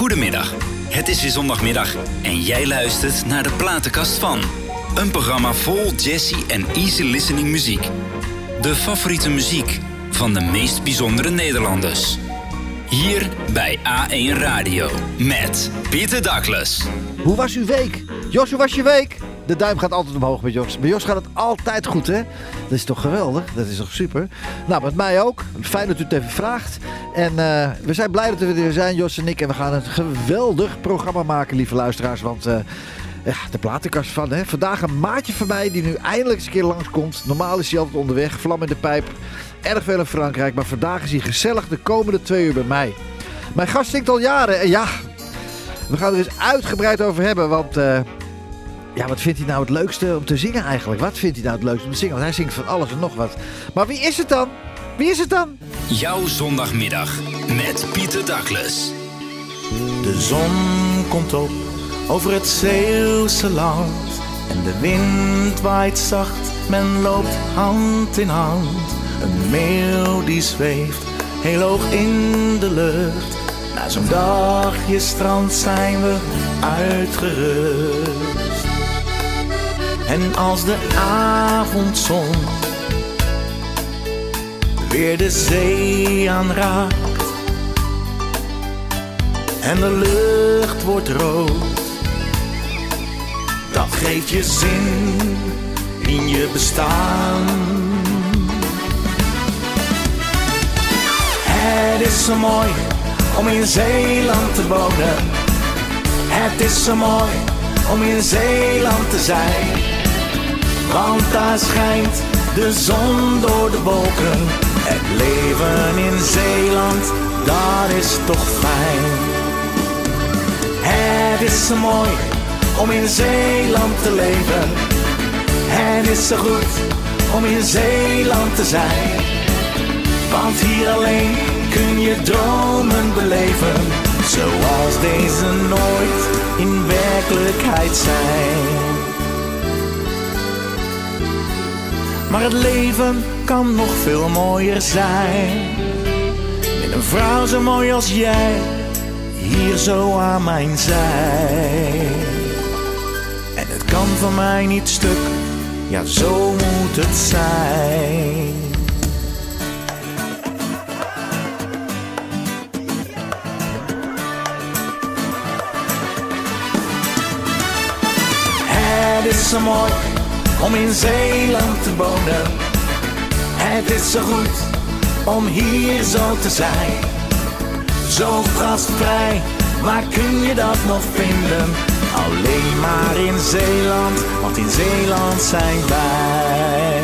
Goedemiddag. Het is weer zondagmiddag en jij luistert naar de platenkast van. Een programma vol jazzy en easy listening muziek. De favoriete muziek van de meest bijzondere Nederlanders. Hier bij A1 Radio met Pieter Douglas. Hoe was uw week? Jos, hoe was je week? De duim gaat altijd omhoog met Jos. Bij Jos gaat het altijd goed, hè? Dat is toch geweldig? Dat is toch super? Nou, met mij ook. Fijn dat u het even vraagt. En eh, we zijn blij dat we er zijn, Jos en ik. En we gaan een geweldig programma maken, lieve luisteraars. Want uh, ja, de platenkast van, hè? Vandaag een maatje van mij die nu eindelijk eens een keer langskomt. Normaal is hij altijd onderweg, vlam in de pijp. Erg veel in Frankrijk. Maar vandaag is hij gezellig de komende twee uur bij mij. Mijn gast zingt al jaren. En ja, we gaan er eens uitgebreid over hebben. Want... Uh, ja, wat vindt hij nou het leukste om te zingen eigenlijk? Wat vindt hij nou het leukste om te zingen? Want hij zingt van alles en nog wat. Maar wie is het dan? Wie is het dan? Jouw zondagmiddag met Pieter Douglas. De zon komt op over het Zeeuwse land. En de wind waait zacht, men loopt hand in hand. Een meeuw die zweeft heel hoog in de lucht. Na zo'n dagje strand zijn we uitgerust. En als de avondzon weer de zee aanraakt en de lucht wordt rood, dat geeft je zin in je bestaan. Het is zo mooi om in Zeeland te wonen. Het is zo mooi om in Zeeland te zijn. Want daar schijnt de zon door de wolken. Het leven in Zeeland, dat is toch fijn. Het is zo mooi om in Zeeland te leven. Het is zo goed om in Zeeland te zijn. Want hier alleen kun je dromen beleven. Zoals deze nooit in werkelijkheid zijn. Maar het leven kan nog veel mooier zijn. Met een vrouw zo mooi als jij, hier zo aan mijn zij. En het kan van mij niet stuk, ja zo moet het zijn. Het is zo mooi om in Zeeland te wonen. Het is zo goed om hier zo te zijn. Zo gastvrij, waar kun je dat nog vinden? Alleen maar in Zeeland, want in Zeeland zijn wij.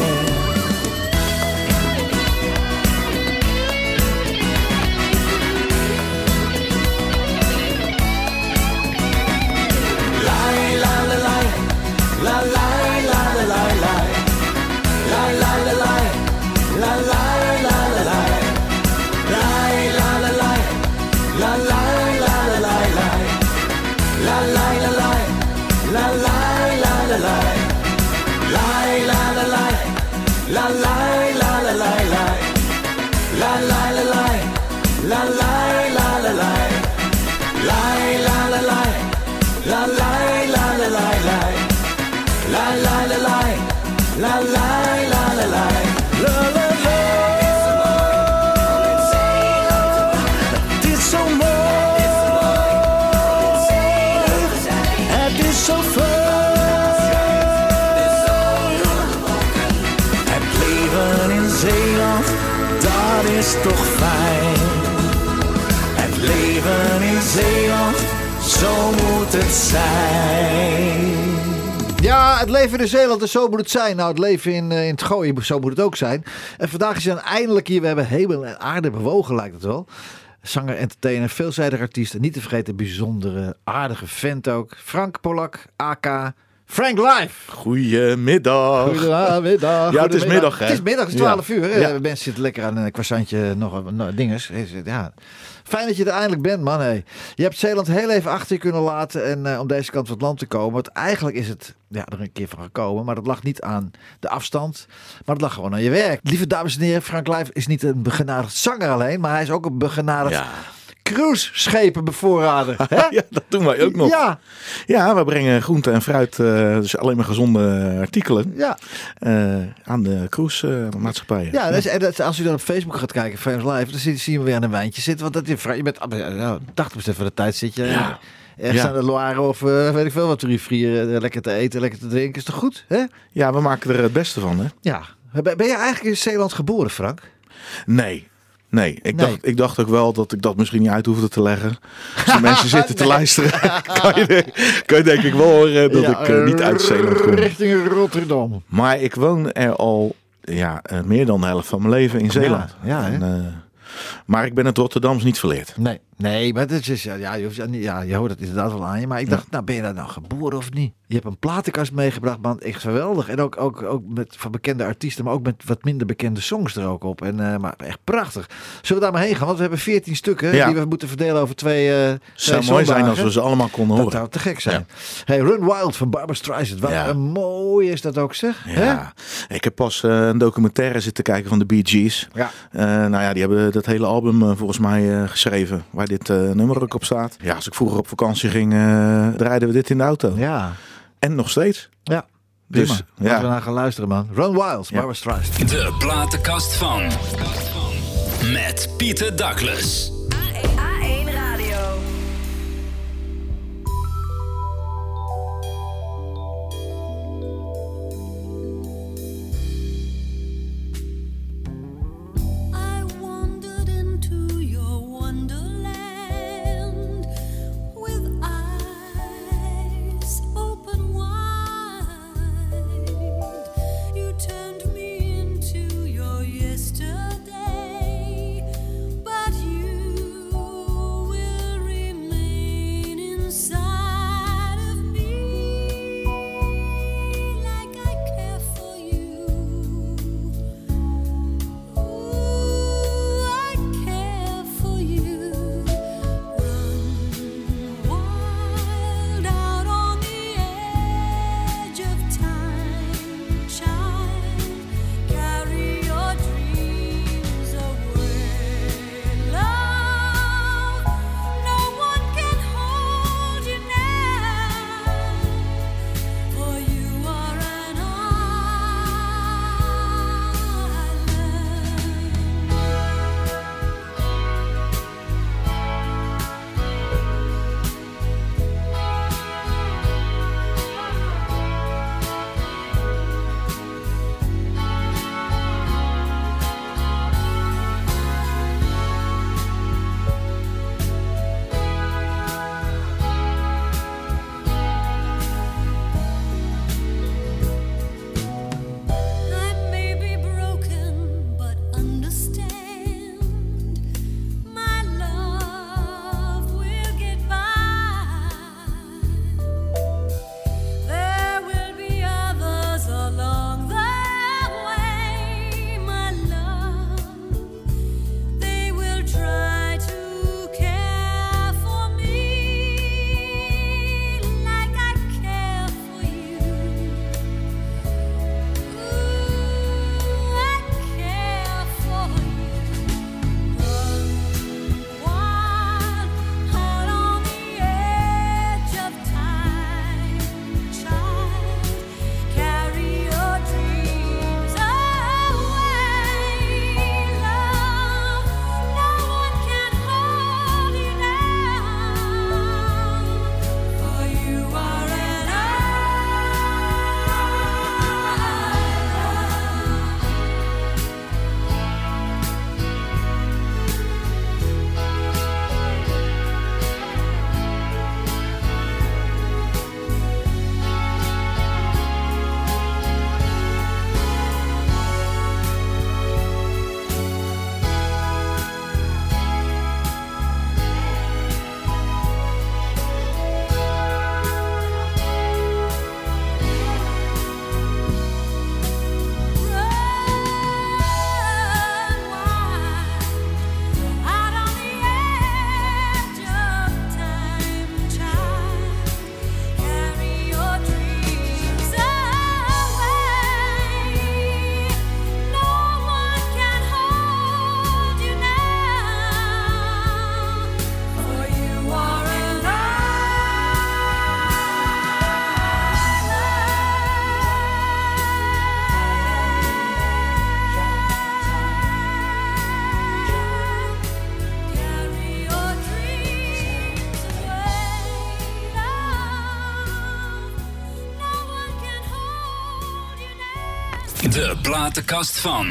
Leven in Zeeland, en zo moet het zijn. Nou, het leven in, uh, in het gooien, zo moet het ook zijn. En vandaag is dan eindelijk hier. We hebben hemel en aarde bewogen, lijkt het wel. Zanger, entertainer, veelzijdig artiest. En niet te vergeten, bijzondere, aardige vent ook. Frank Polak, AK. Frank Live. Goedemiddag. Goedemiddag. Ja, het is middag, hè? Het is middag, het is 12 Ja. uur. Ja. Mensen zitten lekker aan een croissantje, nog een nou, dinges. Ja. Fijn dat je er eindelijk bent, man. Je hebt Zeeland heel even achter je kunnen laten en eh, om deze kant van het land te komen. Want eigenlijk is het ja, er een keer van gekomen, maar dat lag niet aan de afstand, maar dat lag gewoon aan je werk. Lieve dames en heren, Frank Live is niet een begenadigd zanger alleen, maar hij is ook een begenadigd. Cruiseschepen bevoorraden. Hè? Ja, dat doen wij ook nog. Ja, Ja, we brengen groente en fruit, eh, dus alleen maar gezonde artikelen, ja. eh, aan de cruise-maatschappijen. Ja, is- en dat- als u dan op Facebook gaat kijken, Fans Live, dan zie, zien we weer aan een wijntje zitten. Want dat, je, je bent, ja, 80% van de tijd zit je Ja. ergens Ja. aan de Loire of eh, weet ik veel wat rivieren. eh, lekker te eten, lekker te drinken. Is toch goed? Hè? Ja, we maken er het beste van, hè? Ja. Ben ben je eigenlijk in Zeeland geboren, Frank? Nee. Nee, ik, Nee. Dacht, ik dacht ook wel dat ik dat misschien niet uit hoefde te leggen. Als de mensen zitten te luisteren, kan je, kan je denk ik wel horen dat Ja, ik eh, niet uit Zeeland kom. Richting Rotterdam. Maar ik woon er al ja, eh, meer dan de helft van mijn leven in Zeeland. ja? En, eh, maar ik ben het Rotterdams niet verleerd. Nee, nee, maar het is, ja, ja, je, hoeft, ja, je hoort het inderdaad wel aan je. Maar ik dacht, nou ben je daar nou geboren of niet? Je hebt een platenkast meegebracht, man. Echt geweldig. En ook, ook, ook met van bekende artiesten, maar ook met wat minder bekende songs er ook op. En, eh, maar echt prachtig. Zullen we daar maar heen gaan? Want we hebben 14 stukken Ja. die we moeten verdelen over twee. Het zou twee mooi zijn als we ze allemaal konden Dat horen. zou te gek zijn. Hey, Run Wild van Barbara Streisand. Wat een mooi is dat ook, zeg. Hè? Ja, ik heb pas eh, een documentaire zitten kijken van de Bee Gees. Ja. Nou ja, die hebben dat hele album eh, volgens mij eh, geschreven, waar dit eh, nummer ook op staat. Ja, als ik vroeger op vakantie ging, eh draaiden we dit in de auto. Ja. En nog steeds. Ja. Prima. Dus, Laten we ja. naar gaan luisteren, man. Run Wild, Barbara Streisand. De platenkast van. Met Pieter Douglas. Platenkast van.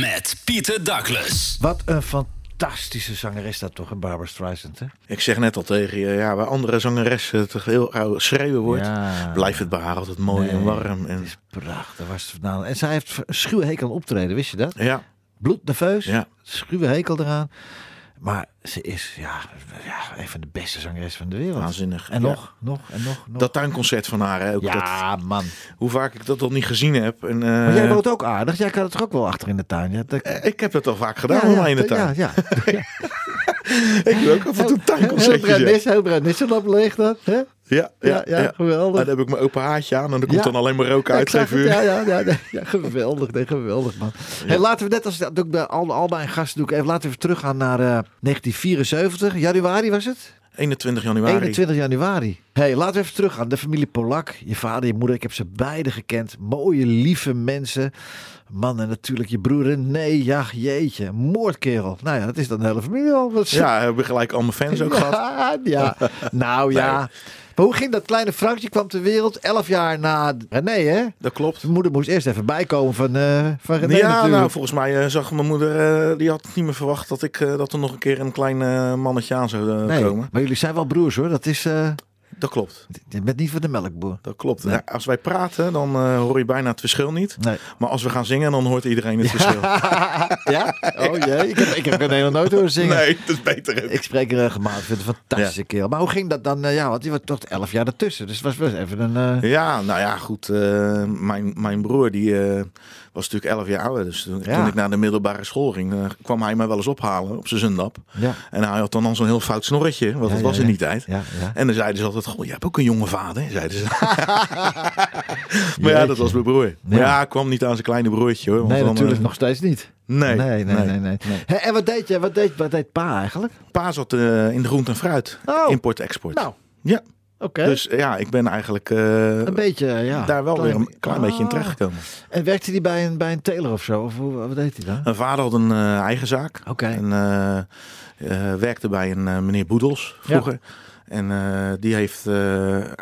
Met Pieter Douglas. Wat een fantastische zangeres dat toch, een Barbara Streisand, hè? Ik zeg net al tegen je, ja, waar andere zangeressen toch heel oud schreeuwen wordt, Ja. blijft het bij haar altijd mooi en warm. En, Het is prachtig. Was het vandaan. En zij heeft een schuwe hekel aan optreden, wist je dat? ja, Bloednerveus, Ja. schuwe hekel eraan. Maar ze is ja, ja, een van de beste zangeressen van de wereld. waanzinnig. En Ja. nog, nog en nog. nog. Dat tuinconcert van haar, hè, ook dat, ja, man. hoe vaak ik dat al niet gezien heb. En, eh, Maar jij woont ook aardig. Jij kan het toch ook wel achter in de tuin? Ja, dat- eh, ik heb dat al vaak gedaan in de tuin. Ja, ja. Ik doe ook af en toe. Ja, Brennis, heel op leeg dat. Hè? ja, ja, Ja, ja, geweldig. En dan heb ik mijn open haartje aan en dan komt Ja. dan alleen maar rook Ja, uit. het, vuur. ja, ja, ja, ja, geweldig, nee, geweldig man. Hey, laten we net als dat doe ik bij al, al mijn gasten doe ik even laten we even teruggaan naar eh, 1974, januari was het? 21 januari. 21 januari. Hey, laten we even teruggaan. De familie Polak, je vader, je moeder, ik heb ze beide gekend. Mooie, lieve mensen. Man, en natuurlijk je broer René. Ja, jeetje, moordkerel. Nou ja, dat is dan de hele familie al. Wat- Ja, hebben we gelijk allemaal fans ook gehad. ja, ja. Nou ja. Maar hoe ging dat kleine Frankje kwam ter wereld? Elf jaar na René, hè? Dat klopt. Zijn moeder moest eerst even bijkomen van, eh van René ja, natuurlijk. nou, volgens mij eh, zag mijn moeder, eh, die had niet meer verwacht dat, ik, dat er nog een keer een klein mannetje aan zou nee, komen. maar jullie zijn wel broers hoor. Dat is, Dat klopt. je bent niet van de melkboer. Dat klopt. Nee. Ja, als wij praten, dan eh, hoor je bijna het verschil niet. Nee. Maar als we gaan zingen, dan hoort iedereen het verschil. ja? Oh jee, ik heb, ik heb nog nooit horen zingen. Nee, dat is beter. ook. Ik spreek regelmatig, vind het een fantastische kerel. Maar hoe ging dat dan? eh, ja, want die was toch elf jaar ertussen. Dus het was wel even een... eh, Ja, nou ja, goed. mijn, mijn broer die was natuurlijk 11 jaar ouder. Dus toen, Ja. toen ik naar de middelbare school ging, eh, kwam hij mij wel eens ophalen op zijn zundap. ja. En hij had dan al zo'n heel fout snorretje, want dat was in die tijd. En dan zeiden ze altijd, goh, je hebt ook een jonge vader, zeiden ze. maar ja, dat was mijn broer. Maar Ja. hij kwam niet aan zijn kleine broertje hoor. want Nee, dan, natuurlijk eh, nog steeds niet. Nee, nee, nee, nee. en wat deed je? Wat deed, wat deed pa eigenlijk? Pa zat eh, in de groente en fruit. Oh. Import-export. Nou, Ja, dus ja, ik ben eigenlijk eh, een beetje, ja. daar wel klein- weer een klein beetje in Ah. terechtgekomen. En werkte hij bij een, bij een teler of zo? Of hoe, wat deed hij dan? Mijn vader had een eh, eigen zaak. Oké. En eh, werkte bij een meneer Boedels vroeger. En die heeft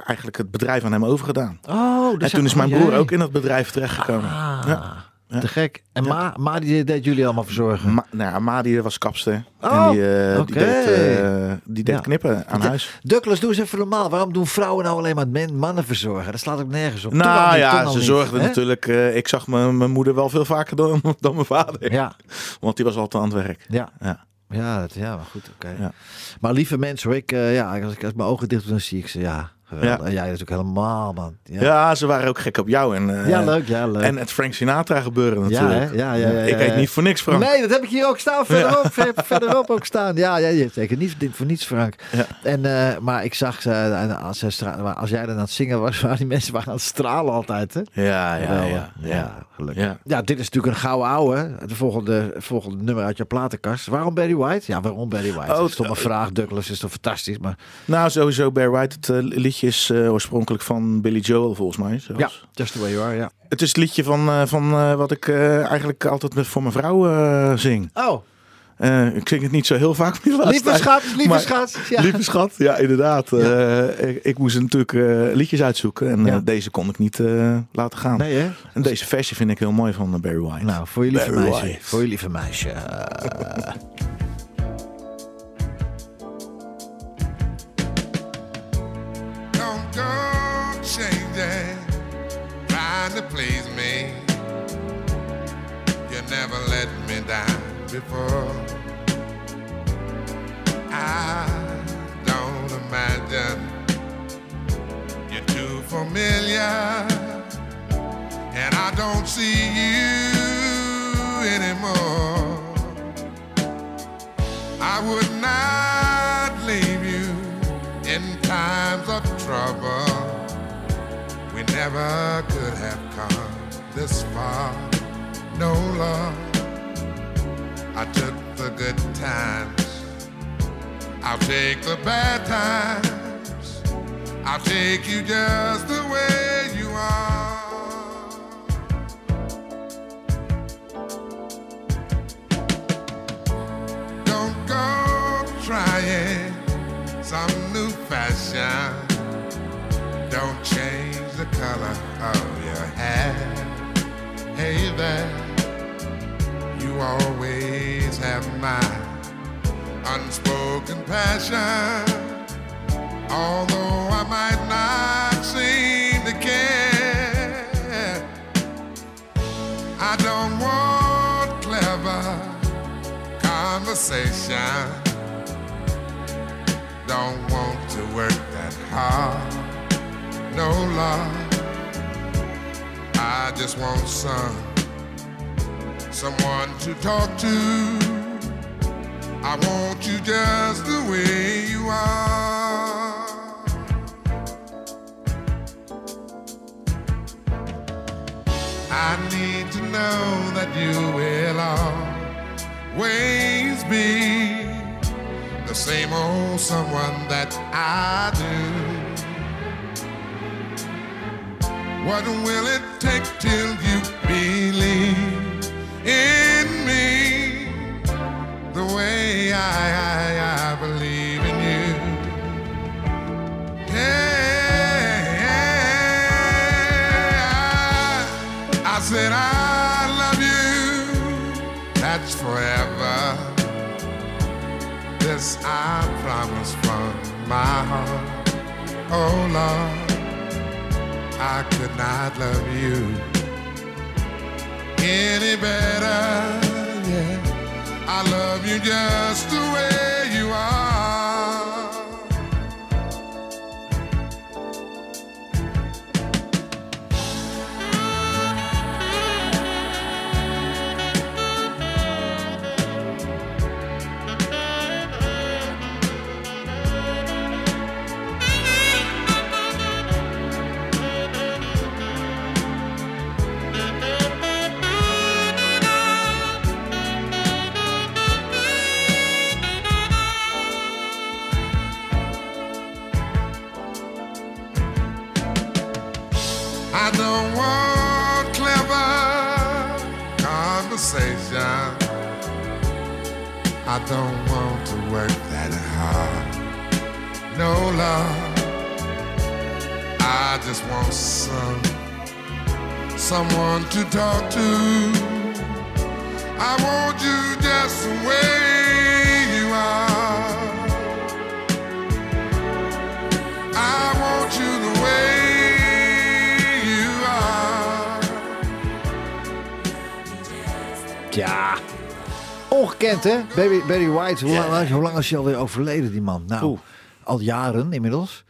eigenlijk het bedrijf aan hem overgedaan. Oh, en dus toen is mijn oh, broer ook in dat bedrijf terechtgekomen. Ah, Ja. Ja. te gek. En Ja. Ma, Ma die deed jullie allemaal verzorgen? Ma nou ja, Ma die was kapster. Oh, en die, eh, die deed, eh, die deed Ja. knippen aan huis. Douglas, doe eens even normaal. Waarom doen vrouwen nou alleen maar men, mannen verzorgen? Dat slaat ook nergens op. Nou niet, ja, ze zorgden natuurlijk. eh, ik zag mijn mijn moeder wel veel vaker dan, dan mijn vader. Ja, Want die was altijd aan het werk. ja. Ja. Ja, dat, ja, maar goed, oké. Ja. Maar lieve mensen hoor, ik, ja, als ik als mijn ogen dicht doe, dan zie ik ze, ja. Ja. En jij natuurlijk helemaal, man. Ja, Ja. ze waren ook gek op jou. En, eh, Ja, leuk, ja, leuk. En het Frank Sinatra gebeuren natuurlijk. ja, ja, ja, ik heet niet voor niks Frank. Nee, dat heb ik hier ook staan. Verderop, ver- verderop ook staan. Ja, ja, zeker niet voor niets, Frank. En, eh, maar ik zag ze, en als, maar als jij dan aan het zingen was, waren die mensen waren aan het stralen altijd. Hè? Ja, ja, ja. ja. gelukkig. Ja. Dit is natuurlijk een gouden ouwe. De volgende, volgende nummer uit je platenkast. Waarom Barry White? Ja, waarom Barry White? Oh, Stomme vraag. Douglas is toch fantastisch. Maar Nou, sowieso Bear White. Het eh, liedje is eh, oorspronkelijk van Billy Joel, volgens mij. zelfs. ja, Just the Way You Are, ja. Het is het liedje van, eh, van eh, wat ik eigenlijk altijd met, voor mijn vrouw zing. Oh, ik zing het niet zo heel vaak lieve schat, lieve schat. Ja. Lieve schat, ja inderdaad. Ik, ik moest natuurlijk eh, liedjes uitzoeken en Ja. deze kon ik niet laten gaan. Nee, hè? En deze versie vind ik heel mooi van Barry White. Nou, voor je lieve Barry meisje. White. Voor je lieve meisje. trying to please me. You never let me down before. I don't imagine you're too familiar, and I don't see you anymore. I would not leave you in times of trouble. We never have come this far. No love. I took the good times. I'll take the bad times. I'll take you just the way you are. Don't go trying some new fashion. Don't change the color of your hair. Hey there, you always have my unspoken passion. Although I might not seem to care, I don't want clever conversation. Don't want to work that hard, no love. I just want some someone to talk to. I want you just the way you are. I need to know that you will always be the same old someone that I do. What will it take till you believe in me the way I, I, I believe in you? Yeah, I said I love you. That's forever. This I promise from my heart. Oh Lord. I could not love you any better. Yeah, I love you just the way you are. I don't want to work that hard. No love. I just want some someone to talk to. I want you just the way you are. I want you the way you are. Ja. Ongekend, hè? Baby, Barry White. Hoe, lang, hoe lang is hij alweer overleden, die man? Nou, Oeh. al jaren inmiddels.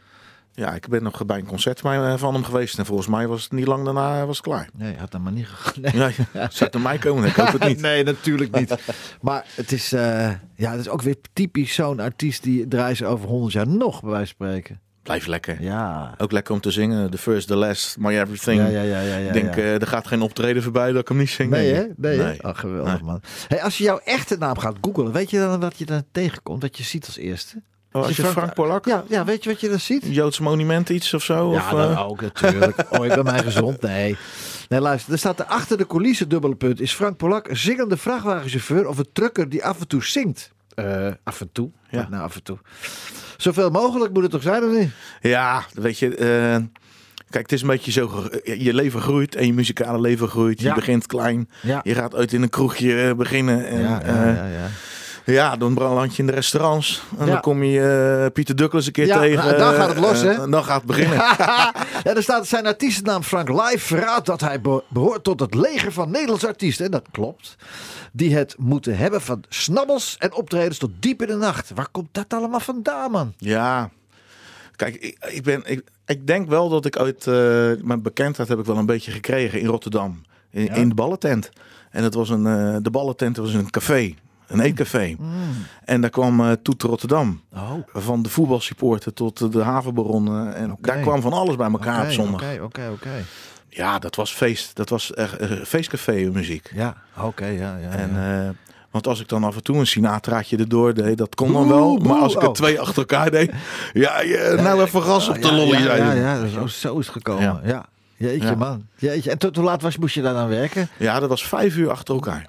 Ja, ik ben nog bij een concert van eh, van hem geweest. En volgens mij was het niet lang daarna was het klaar. Nee, had dat maar niet gegaan. Nee. Ja. Zou het mij komen? Ik hoop het niet. nee, natuurlijk niet. Maar het is, eh, ja, het is ook weer typisch zo'n artiest die draait ze over 100 jaar nog, bij wijze van spreken. Blijf lekker. Ja. Ook lekker om te zingen. The first, the last, my everything. Ja, ja, ja, ja, ja, ik denk, ja. eh, er gaat geen optreden voorbij dat ik hem niet zing. Nee, hè? Nee, hè? Nee. Oh, geweldig, Nee. man. Hey, als je jouw echte naam gaat googlen, weet je dan wat je dan tegenkomt? Wat je ziet als eerste? Oh, als je Frank Polak, Ja, ja, weet je wat je dan ziet? Joods monument iets of zo? Ja, of, dat eh, ook natuurlijk. Oh, ik ben mij gezond. Nee. Nee, luister. Er staat er achter de coulissen dubbele punt. Is Frank Polak een zingende vrachtwagenchauffeur of een trucker die af en toe zingt? Eh, af en toe? Ja. Nou, af en toe. Zoveel mogelijk moet het toch zijn, of niet? Ja, weet je. eh, kijk, het is een beetje zo. ge- Je leven groeit en je muzikale leven groeit. Ja. Je begint klein. Ja. Je gaat uit in een kroegje eh, beginnen. En, ja, ja, ja, ja, ja. dan brand je in de restaurants. En Ja. dan kom je eh, Pieter Douglas een keer Ja, tegen. nou, dan gaat het los, eh, hè? en dan gaat het beginnen. ja, er staat zijn artiestennaam Frank Live verraadt dat hij be- behoort tot het leger van Nederlandse artiesten. En dat klopt. Die het moeten hebben van snabbels en optredens tot diep in de nacht. Waar komt dat allemaal vandaan, man? Ja, kijk, ik, ik, ben, ik, ik denk wel dat ik uit eh, mijn bekendheid heb ik wel een beetje gekregen in Rotterdam. In, Ja? in de ballentent. En het was een, eh, de ballentent was een café, een eetcafé. En daar kwam eh Toet Rotterdam. Oh, Van de voetbalsupporter tot de havenbaron. eh, en daar kwam van alles bij elkaar op zondag. Oké, oké, oké. Ja, dat was feest. Dat was echt eh, feestcafé muziek. Ja, oké, ja, ja. En, ja. eh, want als ik dan af en toe een Sinatraatje erdoor deed, dat kon dan wel. boe, maar als ik er oh. twee achter elkaar deed, ja, je, nou even gas op de ja, lolly. ja, ja, ja, zo, zo is het gekomen. Ja. Ja. Jeetje, Ja. man. Jeetje. En tot hoe laat was, moest je daar dan werken? Ja, dat was vijf uur achter elkaar.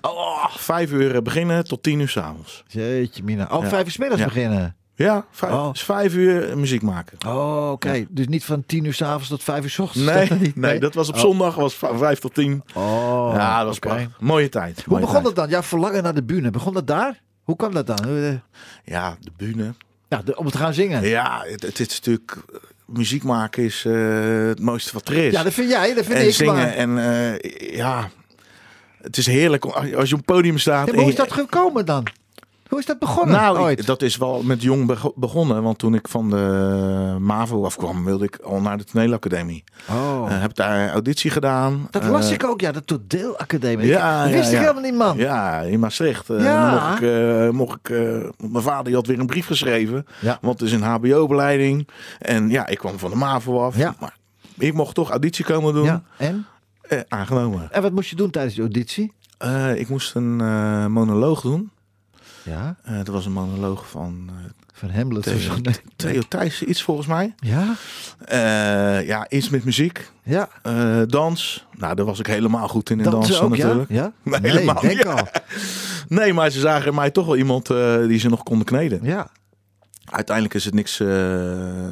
Vijf uur eh, beginnen tot tien uur s'avonds. jeetje, mina. Oh, vijf uur 's middags beginnen. Ja, vijf, Oh. dus vijf uur muziek maken. Oh, oké. Dus niet van tien uur s'avonds tot vijf uur s ochtends? Nee, dat niet? nee, dat was op Oh. zondag was vijf tot tien. Oh, ja, dat was prachtig. Mooie tijd. Hoe mooie begon tijd. dat dan? Ja, verlangen naar de bühne. Begon dat daar? Hoe kwam dat dan? Eh, Ja, de bühne. Ja, de- om te gaan zingen. Ja, het, het is natuurlijk... eh, Muziek maken is het mooiste wat er is. Ja, dat vind jij, dat vind en ik. zingen maar- en ja... Het is heerlijk om- als je- op een podium staat. Ja, en maar hoe is dat gekomen dan? Hoe is dat begonnen Nou, ik- dat is wel met jong bego- begonnen. Want toen ik van de MAVO afkwam, wilde ik al naar de toneelacademie. oh. Eh, heb daar auditie gedaan. dat las Eh, ik ook, ja, de toneelacademie. ja, wist ja, ik ja. helemaal niet, man. Ja, in Maastricht. Eh, Ja. Mocht ik, mocht ik, mijn vader die had weer een brief geschreven. Ja. Want het is een hbo-opleiding. En ja, ik kwam van de MAVO af. Ja. Maar ik mocht toch auditie komen doen. Ja, En? Eh, aangenomen. En wat moest je doen tijdens de auditie? Eh, ik moest een eh, monoloog doen. Ja, Eh, dat was een monoloog van eh, van Hamlet of Theo, zo. Nee. Theo Thijssen, iets volgens mij. Ja, Eh, ja, iets met muziek. ja. Eh, dans. Nou, daar was ik helemaal goed in, in Dat dansen ook, natuurlijk. ja? ja? Nee, helemaal denk al. Nee, maar ze zagen in mij toch wel iemand eh, die ze nog konden kneden. Ja. Uiteindelijk is het niks, eh,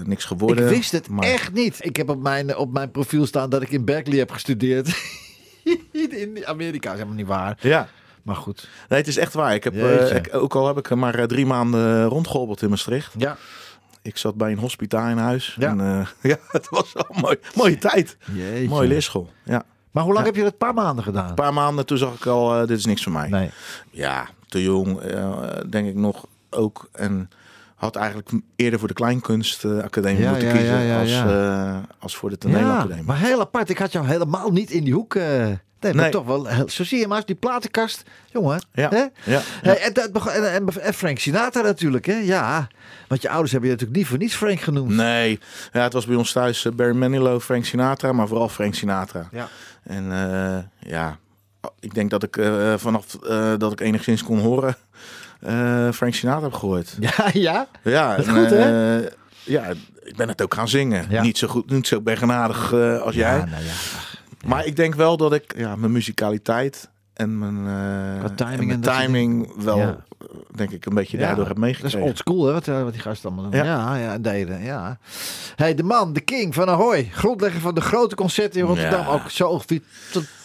niks geworden. Ik wist het maar- echt niet. Ik heb op mijn, op mijn profiel staan dat ik in Berkeley heb gestudeerd. in Amerika is helemaal niet waar. Ja, Maar goed. nee, het is echt waar. Ik heb, eh, ik, ook al heb ik maar eh, drie maanden rondgehobbeld in Maastricht. Ja. Ik zat bij een hospita in huis. Ja. En, ja, het was wel een mooi, mooie tijd. Jeetje. Mooie leerschool. Ja. Maar hoe lang Ja. heb je dat? Een paar maanden gedaan? Een paar maanden, toen zag ik al, dit is niks voor mij. Nee. Ja, te jong, denk ik nog ook. En had eigenlijk eerder voor de Kleinkunstacademie Ja, moeten ja, kiezen ja, ja, als, ja. eh, als voor de Ja, toneelacademie. maar heel apart. Ik had jou helemaal niet in die hoek. eh nee, maar Nee. toch wel. Zo zie je maar eens die platenkast. Jongen. Ja, Hè? ja, Hey, en, en, Frank Sinatra natuurlijk. Hè? Ja. Want je ouders hebben je natuurlijk niet voor niets Frank genoemd. Nee, ja, het was bij ons thuis eh, Barry Manilow, Frank Sinatra, maar vooral Frank Sinatra. Ja. En ja, ik denk dat ik vanaf dat ik enigszins kon horen, eh, Frank Sinatra heb gehoord. Ja, ja. Ja, Dat is en, goed, hè? eh, ja, ik ben het ook gaan zingen. Ja. Niet zo goed, niet zo bergenadig eh, als jij. Nou ja. Maar ik denk wel dat ik ja, mijn muzikaliteit en mijn, timing en mijn timing wel, Ja. denk ik, een beetje Ja, daardoor heb Dat is meegekregen. old school, hè, wat, wat die gasten allemaal doen. Ja, Ja. ja, en deden. Ja. Hey, de man, de king van Ahoy. Grondlegger van de grote concerten in Rotterdam. Ja. Ook zo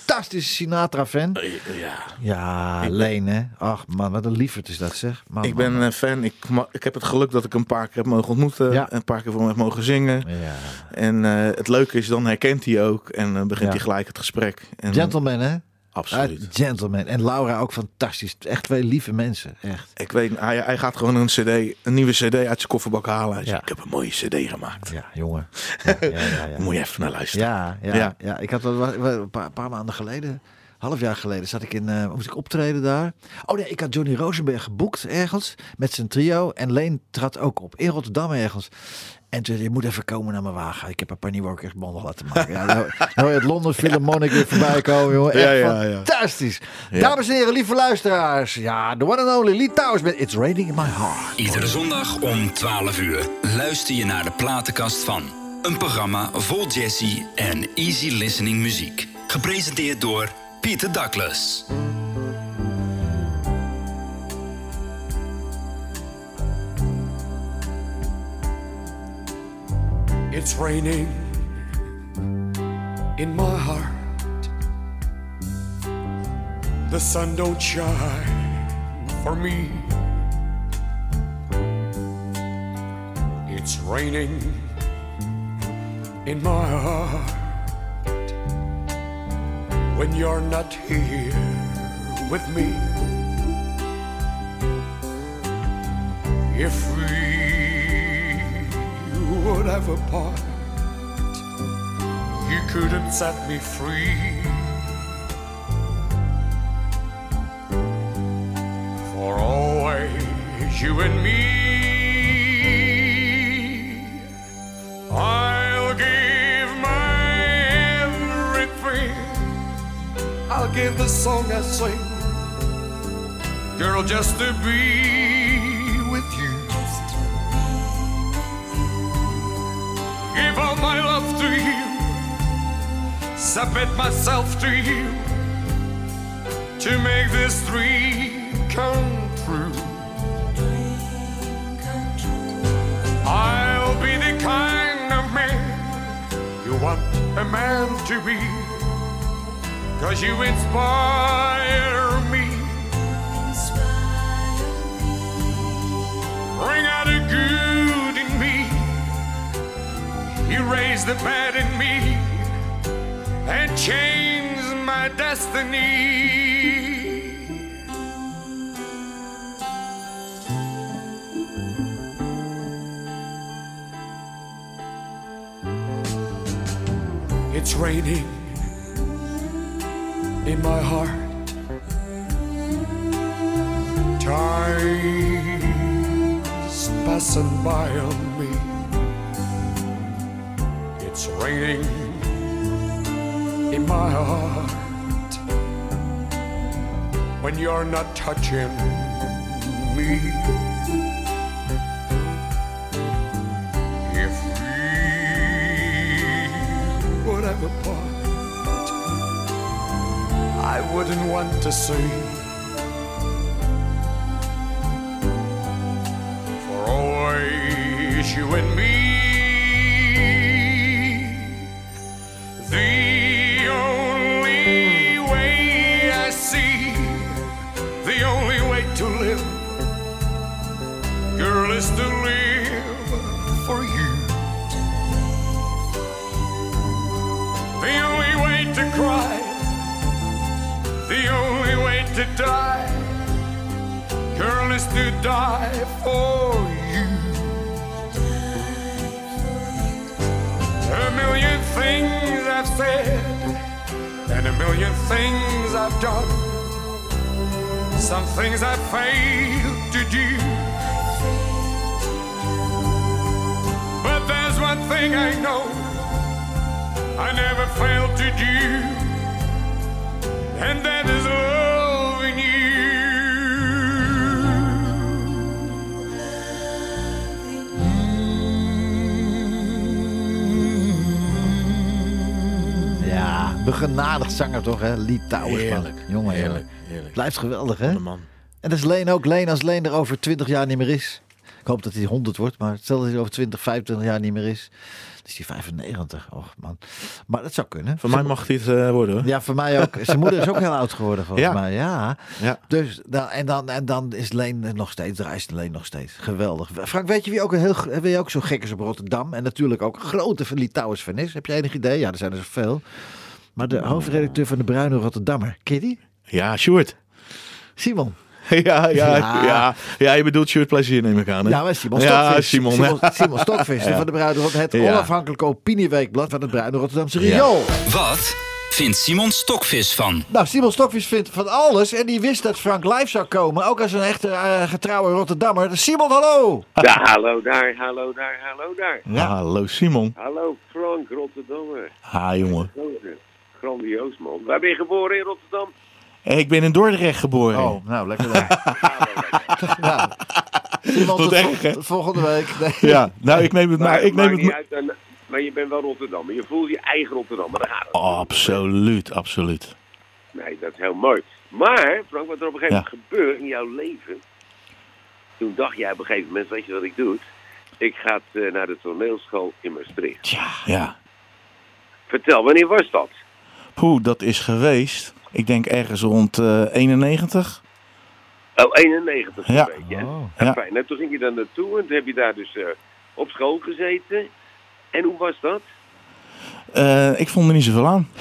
fantastische Sinatra-fan. Ja, Ja, ben- Leen, hè. Ach man, wat een lieverd is dat, zeg. Man, ik ben een fan. Ik, ik heb het geluk dat ik een paar keer heb mogen ontmoeten. Ja. Een paar keer voor hem heb mogen zingen. Ja. En eh, het leuke is, dan herkent hij ook. En dan begint Ja. hij gelijk het gesprek. En, Gentleman, hè? Absoluut. Ah, gentleman. En Laura ook fantastisch. Echt twee lieve mensen. Echt. Ik weet, hij, hij gaat gewoon een, CD, een nieuwe CD uit zijn kofferbak halen. Hij zegt, Ja. Ik heb een mooie CD gemaakt. Ja, jongen. Ja, ja, ja, ja. Moet je even naar luisteren. Ja, ja, ja. Ja. ik had een paar, paar maanden geleden, half jaar geleden, zat ik in, eh, moest ik optreden daar. Oh nee, ik had Johnny Rosenberg geboekt ergens met zijn trio en Leen trad ook op in Rotterdam ergens. En toen zei hij, je moet even komen naar mijn wagen. Ik heb een paar nieuwe ook echt banden laten maken. Ja, nou, nou hoor je het Londen Philharmonic weer voorbij komen, jongen. Echt Ja, ja, fantastisch. Ja. Dames en heren, lieve luisteraars. Ja, the one and only Lee Towers met It's Raining in My Heart. Iedere zondag om 12 uur luister je naar de platenkast van. Een programma vol jazzy en easy listening muziek. Gepresenteerd door Pieter Douglas. It's raining in my heart. The sun don't shine for me. It's raining in my heart when you're not here with me. If we would a part, you couldn't set me free. For always you and me. I'll give my everything. I'll give the song I sing. Girl, just to be Give all my love to you. Submit myself to you. To make this dream come true. I'll be the kind of man you want a man to be. Cause you inspire me. Bring out the good. You raise the bad in me and change my destiny. It's raining in my heart. Time's passing by. It's raining in my heart when you're not touching me. If we would a part, I wouldn't want to see. For always you and me. Die for you. A million things I've said, and a million things I've done. Some things I failed to do. But there's one thing I know I never failed to do, and that is loving begenadigd zanger toch, hè? Litouwers, man. Heerlijk. Jongen, Heerlijk, heerlijk. heerlijk. Blijft geweldig, hè? Man. En dat is Leen ook. Leen, als Leen er over 20 jaar niet meer is. Ik hoop dat hij 100 wordt, maar stel dat hij over 20, 25 jaar niet meer is. Dan is hij 95. Och, man. Maar dat zou kunnen. Voor mij mag hij het eh, worden hoor. Ja, voor mij ook. Zijn moeder is ook heel oud geworden, volgens Ja. mij. Ja. Ja. Dus, dan, en, dan, en dan is Leen nog steeds, reist Leen nog steeds. Geweldig. Frank, weet je wie ook, een heel, wie ook zo gek is op Rotterdam? En natuurlijk ook een grote van Litouwers fan is? Heb jij enig idee? Ja, er zijn er zoveel. Maar de hoofdredacteur van de Bruine Rotterdammer, ken je die? Ja, Sjoerd. Simon. Ja, ja, Ja. ja. ja. je bedoelt Sjoerd Plezier neem ik aan. Hè? Ja, maar Simon Ja, Stokvis. Simon. Simon, ja. Simon Stokvis Ja. van de Bruine Rotterdam. Het Ja. onafhankelijke opinieweekblad van het Bruine Rotterdamse Ja. Riool. Wat vindt Simon Stokvis van? Nou, Simon Stokvis vindt van alles. En die wist dat Frank live zou komen. Ook als een echte eh, getrouwe Rotterdammer. Dus Simon, hallo! Ja, hallo daar, hallo daar, hallo daar. Ja. Hallo Simon. Hallo Frank, Rotterdammer. Ha jongen. Grandioos man. Waar ben je geboren in Rotterdam? Eh, Ik ben in Dordrecht geboren. Oh, nou, lekker nou, vol- hè? tot volgende week. Nee. Ja, nou ik neem het maar. Ik neem het maar. uit, maar je bent wel Rotterdammer. Je voelt je eigen Rotterdammer. Daar gaat het. Absoluut, absoluut. Nee, dat is heel mooi. Maar, Frank, wat er op een gegeven Ja. moment gebeurt in jouw leven. Toen dacht jij op een gegeven moment, weet je wat ik doe? Ik ga eh, naar de toneelschool in Maastricht. Tja, ja. Vertel, wanneer was dat? Poeh, dat is geweest. Ik denk ergens rond eh 91. Oh, 91 Ja. een beetje. Oh. Ja. Fijn. Nou, toen ging je daar naartoe en toen heb je daar dus eh, op school gezeten. En hoe was dat? Eh, ik vond er niet zoveel aan.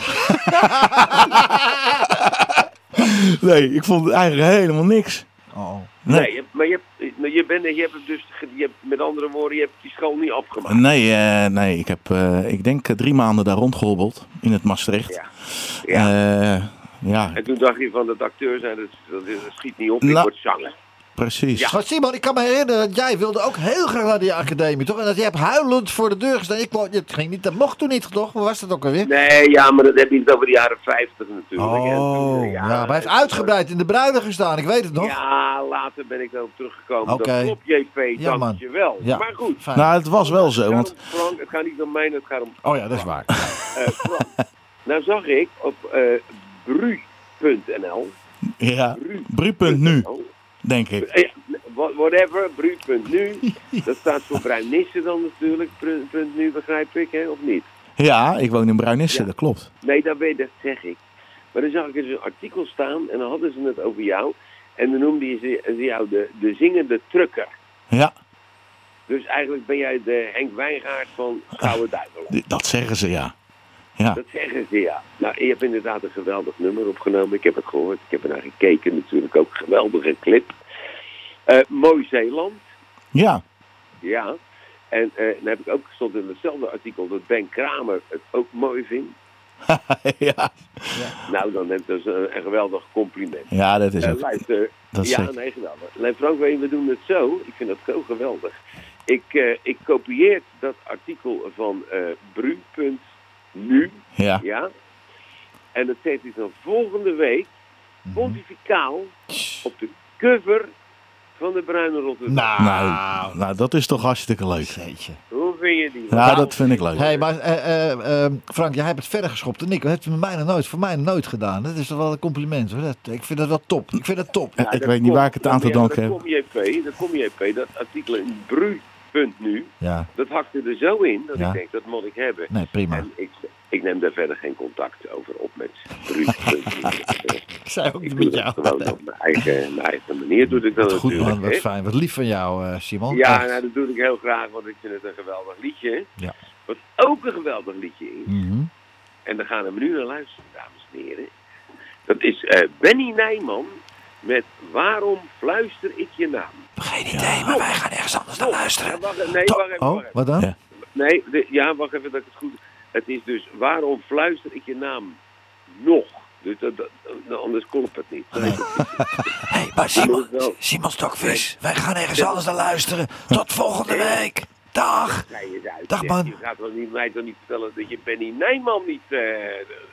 nee, ik vond eigenlijk helemaal niks. Oh. Nee. Maar je, hebt- je, bent, je hebt het dus, je hebt, met andere woorden, je hebt die school niet afgemaakt. Nee, eh, nee ik heb, eh, ik denk, eh, drie maanden daar rondgehobbeld in het Maastricht. Ja. Ja. Ja, en toen dacht je van dat acteur zijn, dat, dat, dat schiet niet op, ik word zanger. Precies. Maar Simon, ik kan me herinneren dat jij wilde ook heel graag naar die academie, toch? En dat je hebt huilend voor de deur gestaan. Ik, wou- het ging niet, dat mocht toen niet, toch? Hoe was dat ook alweer? Nee, ja, maar dat heb je het over de jaren 50 natuurlijk. Toen, Oh, eh, ja, maar hij heeft uitgebreid in de bruiden gestaan, ik weet het nog. Ja, later ben ik daarop teruggekomen. Oké. Dat klopt, JP, Ja, man. dankjewel. Ja. Maar goed, Fijn. Nou, het was wel zo, want Frank, het gaat niet om mij, het gaat om Oh ja, dat is waar. Eh, Frank. nou zag ik op eh bru.nl. ja, Bru. Denk ik. Wha- Whatever, bru.nu. Dat staat voor bruinissen dan natuurlijk. Nu begrijp ik, hè, of niet? Ja, ik woon in Bruinisse, Ja. dat klopt. Nee, dat, weet, dat zeg ik. Maar dan zag ik dus een artikel staan en dan hadden ze het over jou. En dan noemde ze, ze jou de, de zingende trucker. Ja, Dus eigenlijk ben jij de Henk Wijngaard van Gouden Duivel. dat zeggen ze, ja. Ja, Dat zeggen ze, ja. Nou, je hebt inderdaad een geweldig nummer opgenomen. Ik heb het gehoord. Ik heb er naar gekeken natuurlijk ook. Geweldige clip. Eh, Mooi Zeeland. ja. Ja. En eh, dan heb ik ook gestond in hetzelfde artikel dat Ben Kramer het ook mooi vindt. ja. Nou, dan heb je dus een, een geweldig compliment. ja, dat is Eh, het. luister, Dat is ja, zeker. nee, geweldig. En Frank, weet je, we doen het zo. Ik vind dat zo geweldig. Ik, eh, ik kopieer dat artikel van eh bru.nu. Ja. Ja. En dat zet ik dan volgende week Mhm. pontificaal op de cover van de Bruine Rotterdam. Nou, nou, dat is toch hartstikke leuk. Jeetje. Hoe vind je die? Ja, dat vind ik leuk. Hé, maar eh, eh, eh, Frank, jij hebt het verder geschopt dan ik. Dat heeft het mij nog nooit, voor mij nog nooit gedaan. Dat is toch wel een compliment hoor. Dat, ik vind dat wel top. Ik vind dat top. Ja, Nou, ik dat weet niet waar ik het aan te danken heb. Dat kom JP, dat artikel in bru.nu, Ja, dat hakte er zo in dat Ja. ik denk, dat moet ik hebben. nee, prima. En ik, ik neem daar verder geen contact over op met bru.nu. Ik zei ook ik niet met jou. gewoon op mijn eigen, mijn eigen manier doe ik dat Goed natuurlijk. man, wat fijn. Wat lief van jou, eh, Simon. Ja, nou, dat doe ik heel graag, want ik vind het een geweldig liedje. Ja. Wat ook een geweldig liedje is, Mhm. en daar gaan we nu naar luisteren, dames en heren. Dat is eh, Benny Nijman met Waarom fluister ik je naam? Geen idee, maar wij gaan ergens anders naar luisteren. wacht, nee, wacht even, oh, wacht even. wat dan? Ja. Nee, de- ja, wacht even dat ik het goed... Het is dus Waarom fluister ik je naam nog? Dus dat, dat- dat- anders klopt het niet. Nee. Hé, maar Simon- Simon Stokvis, wij gaan ergens anders naar luisteren. Tot volgende week. Dag. Dag, man. Je gaat toch niet, mij toch niet vertellen dat je Benny Nijman niet eh,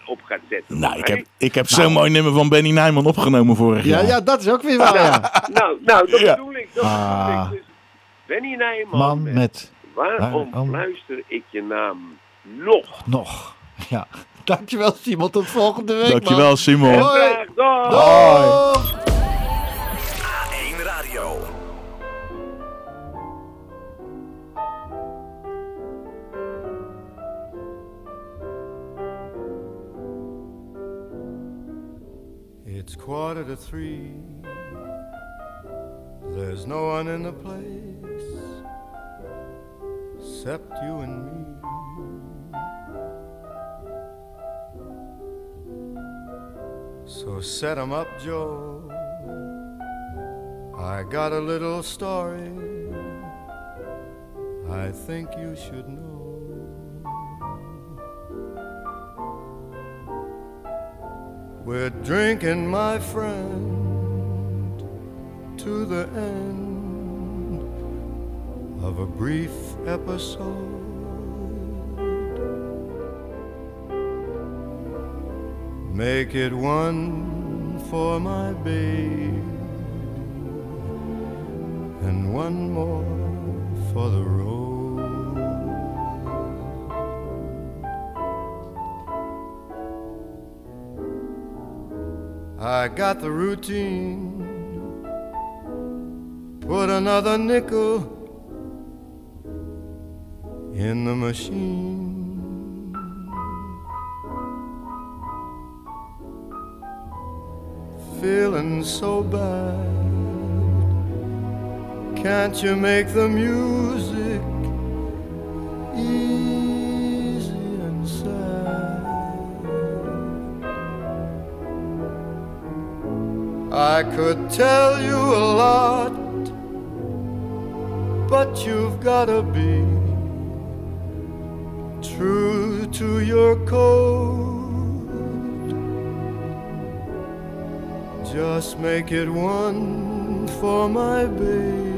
op gaat zetten? Nou, ik heb, Nee? ik heb zo'n mooi nummer van Benny Nijman opgenomen vorig Ja, jaar. ja, dat is ook weer waar. Ja. Nou, nou, dat Ja. bedoel ik. Dat Ah. bedoel ik. Dus Benny Nijman Man met met Waarom fluister ik je naam nog? nog. Ja. Dankjewel Simon, tot volgende week Dankjewel, man. Simon. Hoi. Dag! Hoi. It's quarter to three. There's no one in the place except you and me. So set 'em up, Joe. I got a little story I think you should know. We're drinking, my friend, to the end of a brief episode. Make it one for my babe and one more for the road. I got the routine. Put another nickel in the machine. Feeling so bad. Can't you make the music I could tell you a lot, but you've gotta be true to your code. Just make it one for my baby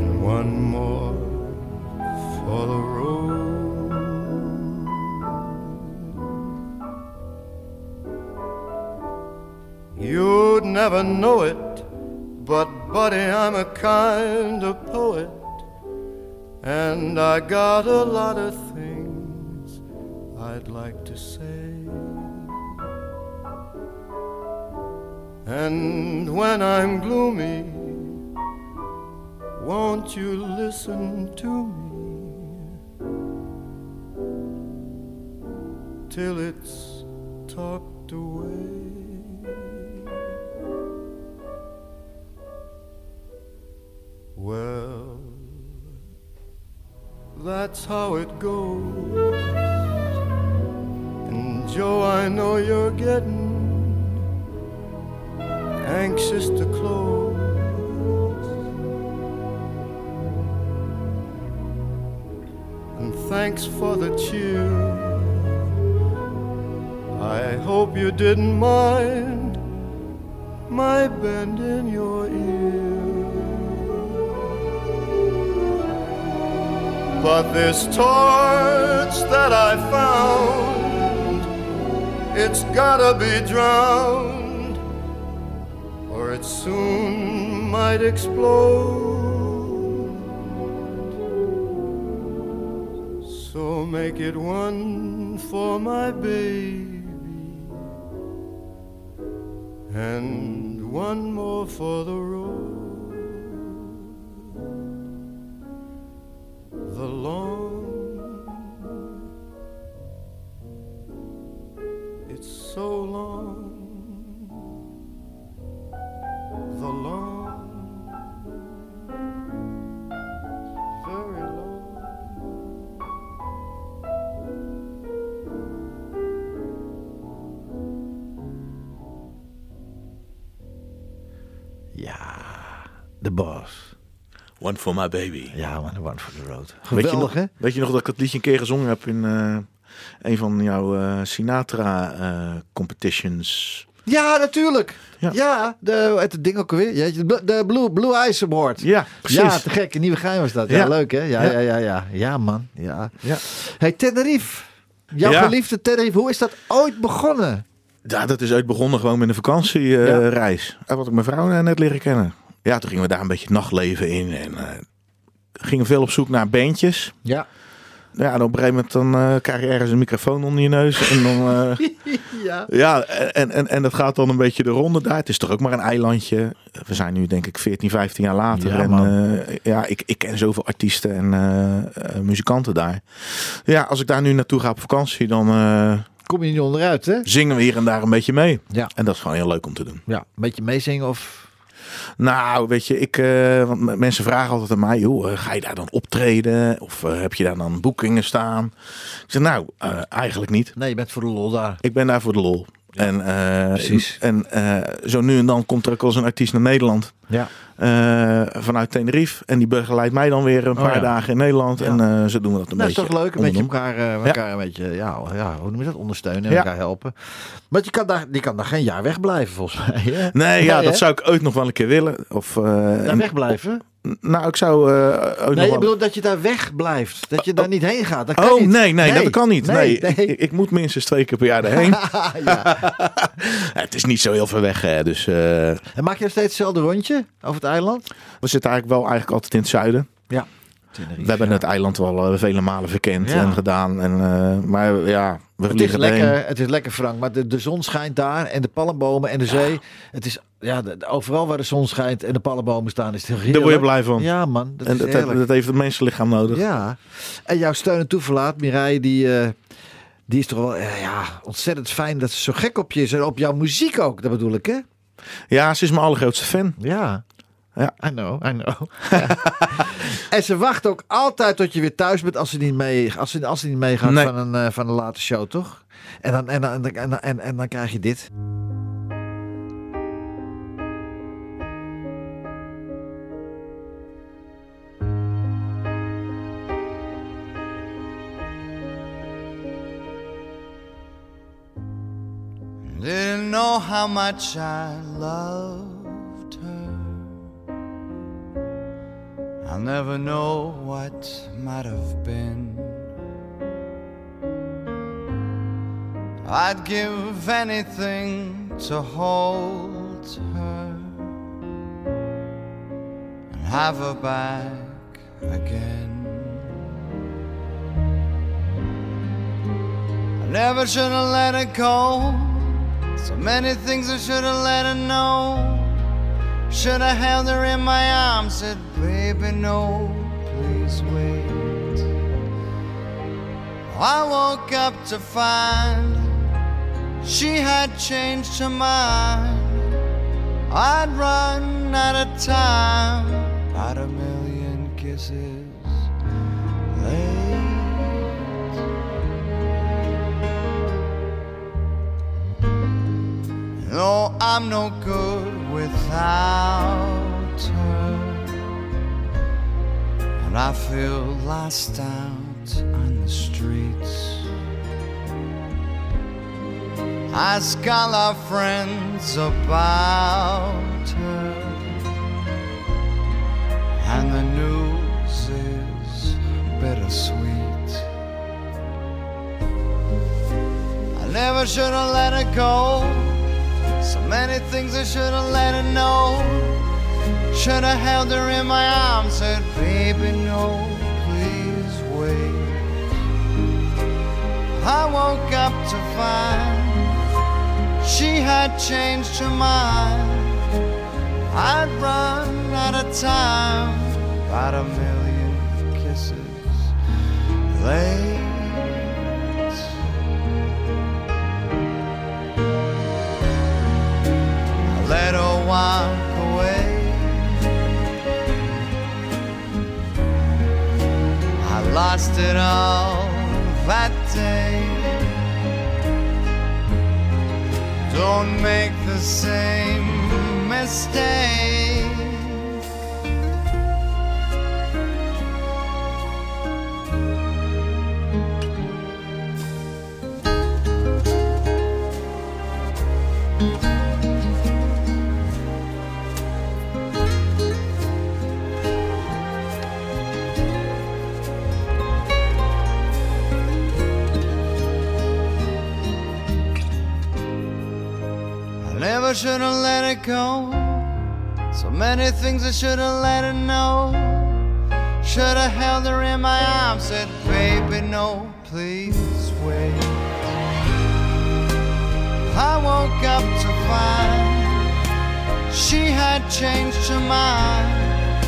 and one more for the never know it, but buddy, I'm a kind of poet, and I got a lot of things I'd like to say. And when I'm gloomy, won't you listen to me? till it's talked away. Well, that's how it goes. And Joe, I know you're getting anxious to close. And thanks for the cheer. I hope you didn't mind my bending your ear. But this torch that I found, it's gotta be drowned, or it soon might explode. So make it one for my baby, and one more for the road. De boss. One for my baby. Ja, man, one for the road. Weet je, hè? weet je nog dat ik het liedje een keer gezongen heb in eh, een van jouw eh, Sinatra eh, competitions? Ja, natuurlijk. Ja. Ja, de, het ding ook alweer? Jeetje, De, Blue, Blue Ice Award. Ja, precies. Ja, te gek. Een nieuwe geheim was dat. Ja, Ja. leuk, hè? Ja, Ja. ja, ja, ja. Ja, man. Ja. Ja. Hey, Tenerife. Jouw Ja. geliefde Tenerife. Hoe is dat ooit begonnen? Ja, dat is uit begonnen gewoon met een vakantiereis. Uh, wat ik mijn vrouw net leren kennen. Ja, toen gingen we daar een beetje nachtleven in. En eh, gingen veel op zoek naar bandjes. Ja. Ja, en op een gegeven moment dan eh, krijg je ergens een microfoon onder je neus. En dan, eh, ja. ja, en, en, en dat gaat dan een beetje de ronde daar. Het is toch ook maar een eilandje. We zijn nu denk ik 14, 15 jaar later. Ja, en ja, ik, ik ken zoveel artiesten en muzikanten daar. Ja, als ik daar nu naartoe ga op vakantie, dan Kom je niet onderuit, hè? zingen we hier en daar een beetje mee. Ja. En dat is gewoon heel leuk om te doen. Ja. Een beetje meezingen of... Nou, weet je, ik, eh, want mensen vragen altijd aan mij, joh, eh, ga je daar dan optreden? Of eh, heb je daar dan boekingen staan? Ik zeg, nou, eigenlijk niet. Nee, je bent voor de lol daar. Ik ben daar voor de lol. En, eh, Precies. En eh, zo nu en dan komt er ook wel eens een artiest naar Nederland. Ja. eh, vanuit Tenerife. En die begeleidt mij dan weer een Oh, paar ja. dagen in Nederland. Ja. En zo doen we dat een Nou, is beetje. toch leuk, een beetje elkaar, elkaar een beetje, ja, ja, hoe noem je dat, ondersteunen en elkaar helpen. Maar je kan daar, die kan daar geen jaar wegblijven, volgens mij. Hè? Nee, ja, dat hè? zou ik ooit nog wel een keer willen. Of, Daar en- wegblijven? Nou, ik zou eh, Nee, je bedoelt dat je daar wegblijft. Dat je daar niet heen gaat. Dat kan Oh, niet. nee, nee, dat kan niet. Nee, nee. Ik, ik moet minstens twee keer per jaar erheen. het is niet zo heel ver weg, hè, dus eh, En maak je nog steeds hetzelfde rondje over het eiland? we zitten eigenlijk wel eigenlijk altijd in het zuiden. Ja. We hebben het eiland wel eh, vele malen verkend Ja. en gedaan. En, maar ja, we Het is, lekker, het is lekker, Frank. Maar de, de zon schijnt daar en de palmbomen en de zee. Het is ja, de- overal waar de zon schijnt en de palmbomen staan, is het heerlijk. Daar word je blij van. Ja, man. Dat en dat, heeft het mensenlichaam nodig. Ja. En jouw steun en toeverlaat, Mireille, die, eh, die is toch wel eh, ja, ontzettend fijn dat ze zo gek op je is. En op jouw muziek ook, dat bedoel ik, hè? Ja, ze is mijn allergrootste fan. Ja. Ja. I know, I know. en ze wacht ook altijd tot je weer thuis bent als ze niet, mee, als ze, als ze niet meegaat Nee. van, een, eh, van een late show, toch? En dan, en, en, en, en, en dan krijg je dit. Didn't know how much I loved her. I'll never know what might have been. I'd give anything to hold her and have her back again. I never should have let her go. So many things I should have let her know. Should have held her in my arms, said, Baby, no, please wait. I woke up to find she had changed her mind. I'd run out of time, about a million kisses No, I'm no good without her. And I feel lost out on the streets. I ask all our friends about her. And the news is bittersweet. I never should have let her go. So many things I should have let her know. Should have held her in my arms, said, Baby, no, please wait. I woke up to find she had changed her mind. I'd run out of time, about a million kisses late. Let her walk away. I lost it all that day. Don't make the same mistake. Should have let it go. So many things I should have let her know. Should have held her in my arms, said, Baby, no, please wait. I woke up to find she had changed her mind.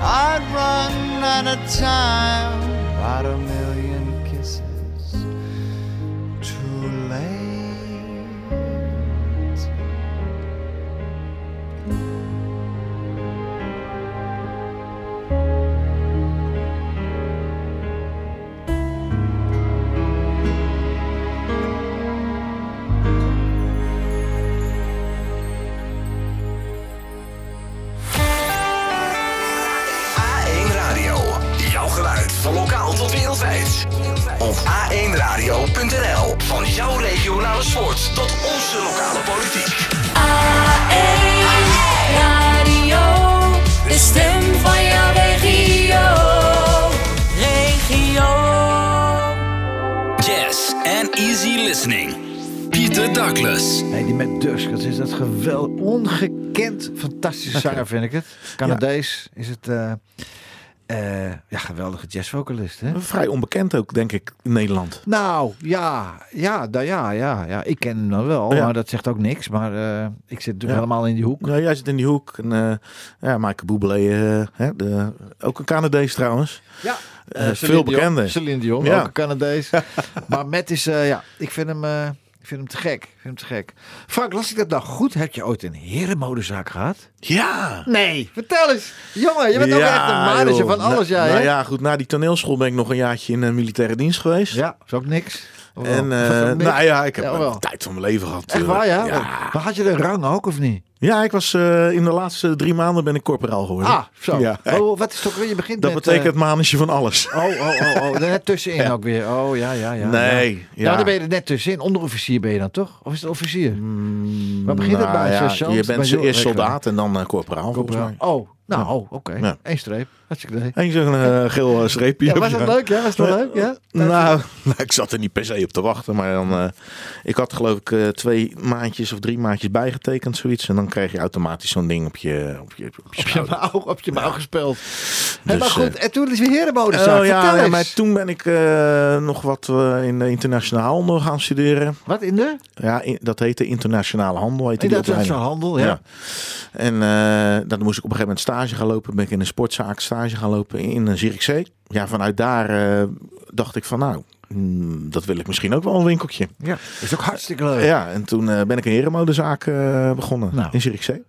I'd run out of time, about a million fantastische zanger, vind ik het. Canadees is het. eh, eh, ja, geweldige jazzvocalist, hè? Vrij onbekend ook, denk ik, in Nederland. Nou, ja, ja, da, ja, ja, ja. Ik ken hem dan wel, Ja. maar dat zegt ook niks. Maar eh, ik zit Ja. helemaal in die hoek. Ja, jij zit in die hoek. En, eh, ja, Michael Bublé, hè, de, ook een Canadees trouwens. Ja. Veel Dion, bekende. Celine Dion, Ja. ook een Canadees. maar Matt is, ja, ik vind hem, ik vind hem te gek. Ik vind hem te gek. Frank, las ik dat nou goed? Heb je ooit een herenmodezaak gehad? Ja! Nee, vertel eens. Jongen, je bent ook echt een manager joh. van alles, Na- jij, Nou hè? ja, goed. Na die toneelschool ben ik nog een jaartje in een militaire dienst geweest. Ja, is ook niks. En eh, Is ook niks? nou ja, ik heb Ja, tijd van mijn leven gehad. Echt waar, ja? Ja, Maar had je de rang ook, of niet? Ja ik was eh, in de laatste drie maanden ben ik corporaal geworden. Ah, zo. Ja. Oh, wat is toch weer? Je begint Dat met... betekent eh, het manetje van alles. Oh, oh, oh, oh. Net tussenin Ja. ook weer. Oh, ja, ja, ja. Nee, Ja. ja. Nou, dan ben je er net tussenin. Onderofficier ben je dan toch? Of is het officier? Waar begint het Nou bij? ja, je bent zo- eerst soldaat en dan eh, corporaal, volgens mij. Oh, nou, oh, oké. Ja. Eén streep. Hartstikke idee. En zo'n geel streepje. Ja, was dat leuk? Ja, was dat leuk? Ja? Nou, nou, ik zat er niet per se op te wachten, maar dan, ik had geloof ik twee maandjes of drie maandjes bijgetekend, zoiets. En dan kreeg je automatisch zo'n ding op je, op je, op je Op je mouw, op je mouw gespeeld. Hé, Dus, maar goed, eh, en toen is weer herenmodus. Oh, ja, ja, maar toen ben ik eh, nog wat eh, in de internationale handel gaan studeren. Wat in de? Ja, in- dat heette internationale handel. Heette In die dat zo'n opleiding. handel, ja. En eh, dan moest ik op een gegeven moment stage gaan lopen. Ben ik in een sportzaak stage gaan lopen in een Zierikzee. Ja, vanuit daar dacht ik van nou, mm, dat wil ik misschien ook wel een winkeltje. Ja, is ook hartstikke leuk. Ja, en toen eh, ben ik een herenmodezaak eh, begonnen Nou. in Zierikzee.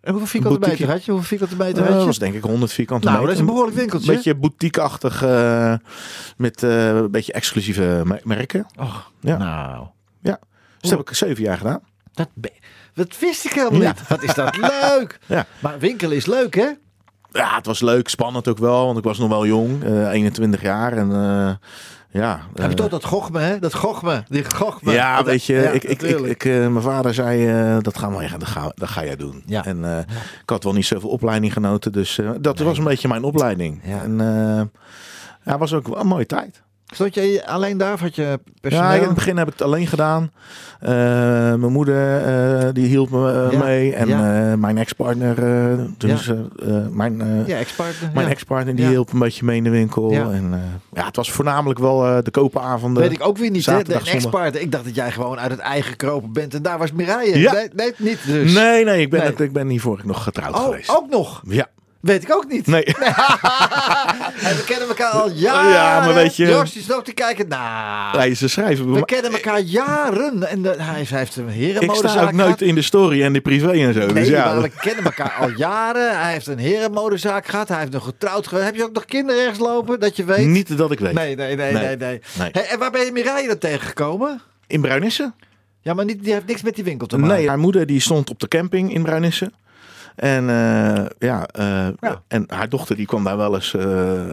En hoeveel vierkante meter had je? Hoeveel vierkante meter Eh, had dat je? was denk ik 100 vierkante Nou, meter. dat is een behoorlijk winkeltje. Een beetje boutique-achtig, eh, met een beetje exclusieve me- merken. Och, Ja. nou. Ja, dus dat heb ik zeven jaar gedaan. Dat, dat wist ik helemaal Ja. niet. Wat is dat leuk. Ja. Maar winkelen is leuk, hè? Ja, het was leuk, spannend ook wel, want ik was nog wel jong, eh 21 jaar. En ja, Heb je eh, toch dat gochme, hè? Dat gochme. Die gochme. Ja, Dat- weet je, ja, ik, ik, ik, eh, mijn vader zei, eh, dat gaan we, dat ga, dat ga jij doen. Ja. En ik had wel niet zoveel opleiding genoten, dus dat was een beetje mijn opleiding. Ja. En ja, was ook wel een mooie tijd. Stond jij alleen daar had je personeel? Ja, in het begin heb ik het alleen gedaan. Eh, mijn moeder eh, die hielp me eh, Ja. mee. En Ja. mijn ex-partner, dus, Ja. mijn, Ja, ex-partner. mijn ex-partner die hielp een beetje mee in de winkel. Ja. En, ja, het was voornamelijk wel de kopenavonden. Weet ik ook weer niet, hè? De zaterdag, zondag. ex-partner. Ik dacht dat jij gewoon uit het eigen kropen bent en daar was Mireille. Ja. Nee, nee, niet dus. Nee, nee, ik ben, Nee. Het, ik ben hiervoor nog getrouwd Oh, geweest. ook nog? Ja. Weet ik ook niet. Nee. En we kennen elkaar al jaren. Ja, maar weet je- Jos nog te kijken. Nou, Nee, ze schrijven. we kennen elkaar jaren. En de- hij, heeft een ik herenmodezaak sta ook nooit gehad. in de story en de privé en zo. Nee, dus ja, maar we kennen elkaar al jaren. Hij heeft een herenmodezaak gehad. Hij heeft nog getrouwd geweest. Heb je ook nog kinderen ergens lopen, dat je weet? niet dat ik weet. Nee, nee, nee, nee. Nee. nee. Nee. Hey, en waar ben je Mireille dan tegengekomen? In Bruinissen? Ja, maar niet, die heeft niks met die winkel te maken. Nee, haar moeder die stond op de camping in Bruinissen. En, eh, ja, eh, Ja. en haar dochter die kwam daar wel eens eh,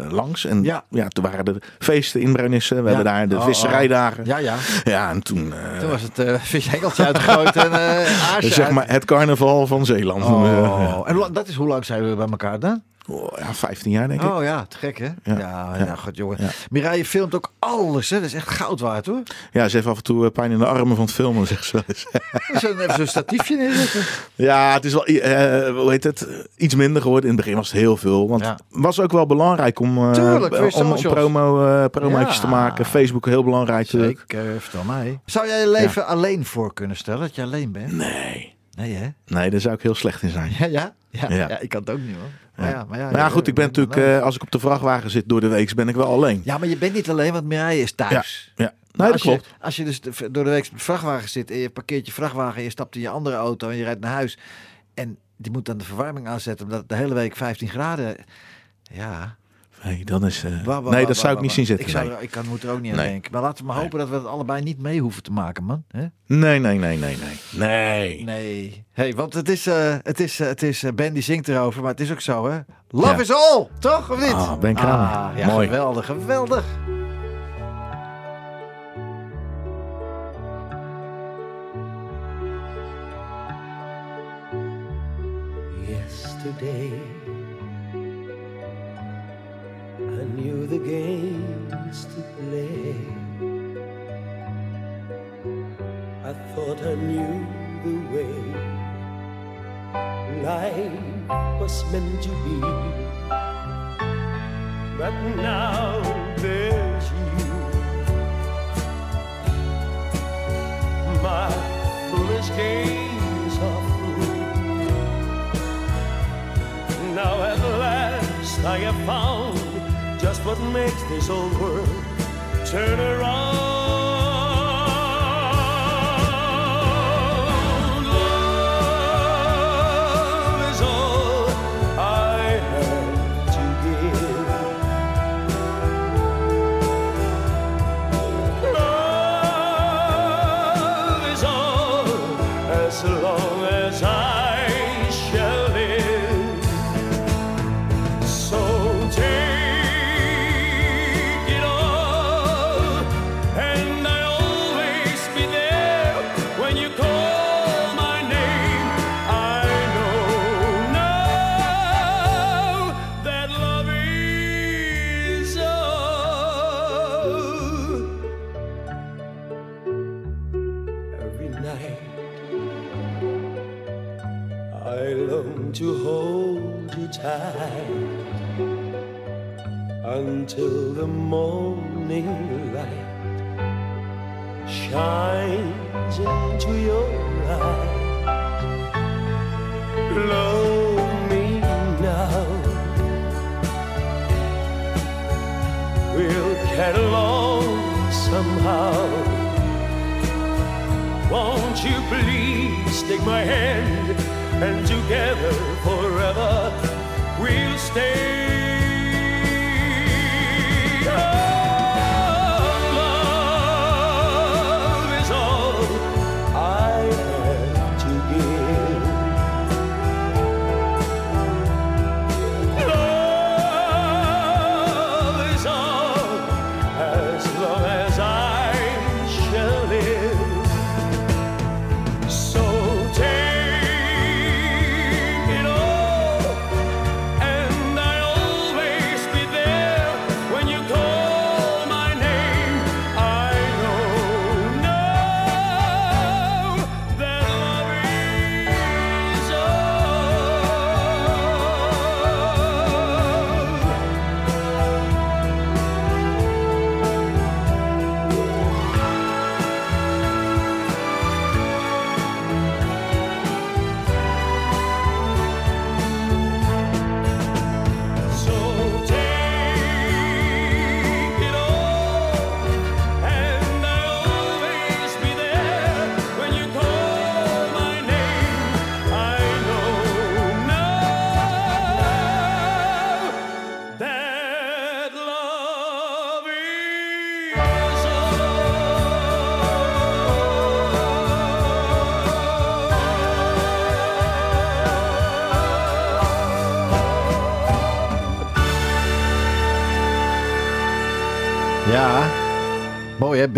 langs. En Ja. ja. toen waren er feesten in Bruinissen. We Ja. hebben daar de Oh, oh. visserijdagen. Ja, ja. Ja, en toen... Toen was het eh vishengeltje uitgegooid en aarsje zeg maar het carnaval van Zeeland. Oh, en dat is hoe lang zijn we bij elkaar dan? Oh, ja, 15 jaar denk ik. Oh ja, te gek hè? Ja, ja, Ja. goed jongen. Ja. Mireille filmt ook alles hè? Dat is echt goud waard hoor. Ja, ze heeft af en toe eh, pijn in de armen van het filmen, zegt ze wel eens. Zo'n even zo'n statiefje neerzetten. Ja, het is wel, eh, hoe heet het, iets minder geworden. In het begin was het heel veel. Want het was ook wel belangrijk om, Tuurlijk, je om, promo, promootjes Ja. te maken. Facebook heel belangrijk. Zeker, vertel mij. Zou jij je leven alleen voor kunnen stellen? Dat je alleen bent? Nee. Nee hè? Nee, daar zou ik heel slecht in zijn. Ja, ja? Ja, ja. Ja. ik kan het ook niet hoor. Maar ja, maar ja, Maar ja, goed, ik ben natuurlijk, eh, als ik op de vrachtwagen zit door de week, ben ik wel alleen. Ja, maar je bent niet alleen, want Mireille is thuis. Ja, nee, dat als je, klopt. als je dus door de week op de vrachtwagen zit en je parkeert je vrachtwagen en je stapt in je andere auto en je rijdt naar huis. En die moet dan de verwarming aanzetten omdat het de hele week 15 graden... Ja. Nee, dat is, eh, nee, dat zou ik niet zien zitten. Ik, zou er, ik kan, moet er ook niet aan Nee. denken. Maar laten we maar hopen dat we het allebei niet mee hoeven te maken, man. Hè? nee, nee, nee, nee, nee. Nee. Nee. Hey, want het is, eh, het is, eh, het is Ben die zingt erover, maar het is ook zo, hè? Love Ja. is all, toch? Of niet? Ah, Ben Kramer. Ah, ja, Mooi. geweldig, geweldig. I knew the way life was meant to be. But now there's you, my foolish games are through. Now at last I have found just what makes this old world turn around. The morning light shines into your eyes. Love me now. We'll get along somehow. Won't you please take my hand and together forever we'll stay.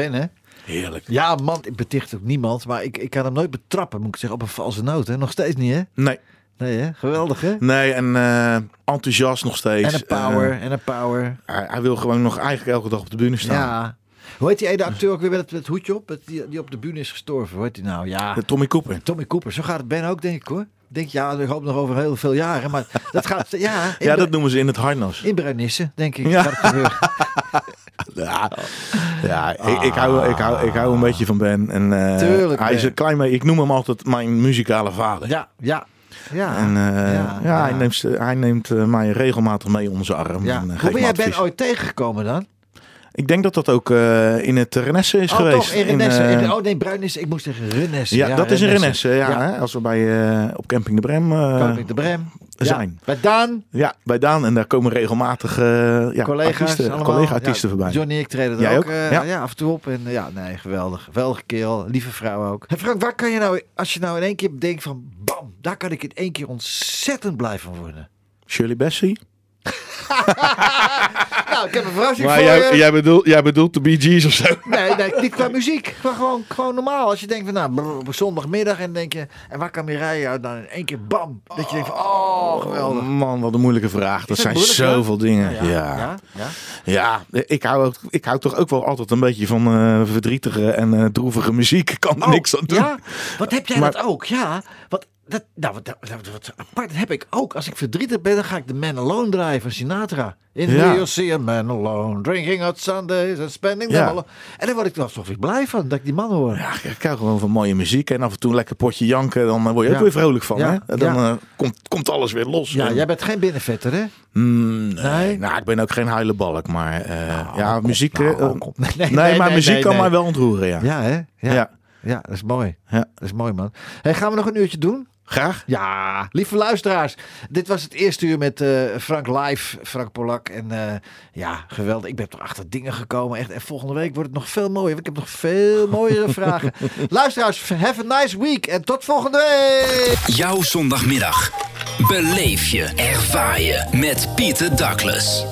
Ben hè? Heerlijk. Ja, man, ik beticht ook niemand, maar ik, ik kan hem nooit betrappen, moet ik zeggen, op een valse noot. Hè? Nog steeds niet, hè? Nee. Nee, hè? Geweldig, hè? Nee, en eh, enthousiast nog steeds. En een power, Eh, en een power. hij, hij wil gewoon nog eigenlijk elke dag op de bühne staan. Ja. Hoe heet die ene acteur ook weer met het, hoedje op? Die, die op de bühne is gestorven. Hoe heet die nou? Ja. Tommy Cooper. Tommy Cooper. Zo gaat het Ben ook, denk ik hoor. Denk, ja, ik hoop nog over heel veel jaren. Maar dat gaat, ja. Ja, dat noemen ze in het harnas. In Bruinissen, denk ik. Ja. Ja, ja ik, ik, hou, ik, hou, ik hou een beetje van Ben. En, eh, Tuurlijk, hij is een klein beetje, ik noem hem altijd mijn muzikale vader. Ja, ja. Ja, En eh, ja, ja, hij neemt, hij neemt eh, mij regelmatig mee onder zijn arm. ja. En, Hoe ben jij Ben ooit tegengekomen dan? Ik denk dat dat ook eh, in het Renesse is oh, geweest. toch, in Renesse. eh, oh nee, Bruinissen. Ik moest zeggen Renesse. ja, dat is in Renesse. Ja, Ja. Hè, als we bij, eh, op Camping de Brem Camping de Brem. Ja. zijn. Bij Daan. Ja, bij Daan. En daar komen regelmatig ja, collega's artiesten, collega-artiesten Ja, voorbij. Johnny ik treden er ook, ook? Ja. ja. af en toe op. En ja, nee, geweldig. Geweldige kerel. Lieve vrouw ook. Hey Frank, waar kan je nou, als je nou in één keer denkt van bam, daar kan ik in één keer ontzettend blij van worden. Shirley Bassey. nou, ik heb een verrassing Maar voor jij, je. jij, bedoelt, jij bedoelt de Bee Gees of zo? Nee, nee, niet qua muziek. Maar gewoon, gewoon normaal. Als je denkt van, nou, op zondagmiddag en denk je, en waar kan Mireille uit? Dan in één keer bam. Dat je denkt van, oh, geweldig. Man, wat een moeilijke vraag. Dat zijn zoveel dingen. Ja, Ja, ja, ik, hou, ook- ik hou toch ook wel altijd een beetje van eh, verdrietige en eh, droevige muziek. Ik kan er niks aan doen. Oh, Ja, wat heb jij Maar- dat ook? Ja, wat, dat, nou, wat apart dat heb ik ook. Als ik verdrietig ben, dan ga ik de Man Alone draaien van Sinatra. In Ja. You'll see a man alone, drinking on Sundays and spending Ja. alone. En daar word ik dan toch weer blij van, dat ik die man hoor. Ja, ik hou gewoon van mooie muziek. En af en toe een lekker potje janken. Dan eh, word je ook weer vrolijk van. Ja, Hè? Dan eh, komt, komt alles weer los. Ja, En- jij bent geen binnenvetter, hè? Mm, nee, Nee? Nou, ik ben ook geen huilenbalk. Maar eh, ja, kom, muziek... nou, kom. nee, Nee, nee, maar muziek kan mij wel ontroeren, ja. Ja, hè? Ja. Ja. Ja, dat is mooi. Ja. Dat is mooi, man. Hey, gaan we nog een uurtje doen? Graag. Ja, lieve luisteraars. Dit was het eerste uur met eh, Frank Live, Frank Polak. En eh, ja, geweldig. Ik ben toch achter dingen gekomen. Echt. En volgende week wordt het nog veel mooier. want Ik heb nog veel mooiere vragen. Luisteraars, have a nice week. En tot volgende week. Jouw zondagmiddag. Beleef je, ervaar je met Pieter Douglas.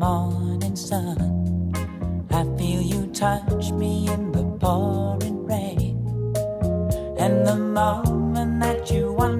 Morning sun. I feel you touch me in the pouring rain. And the moment that you wander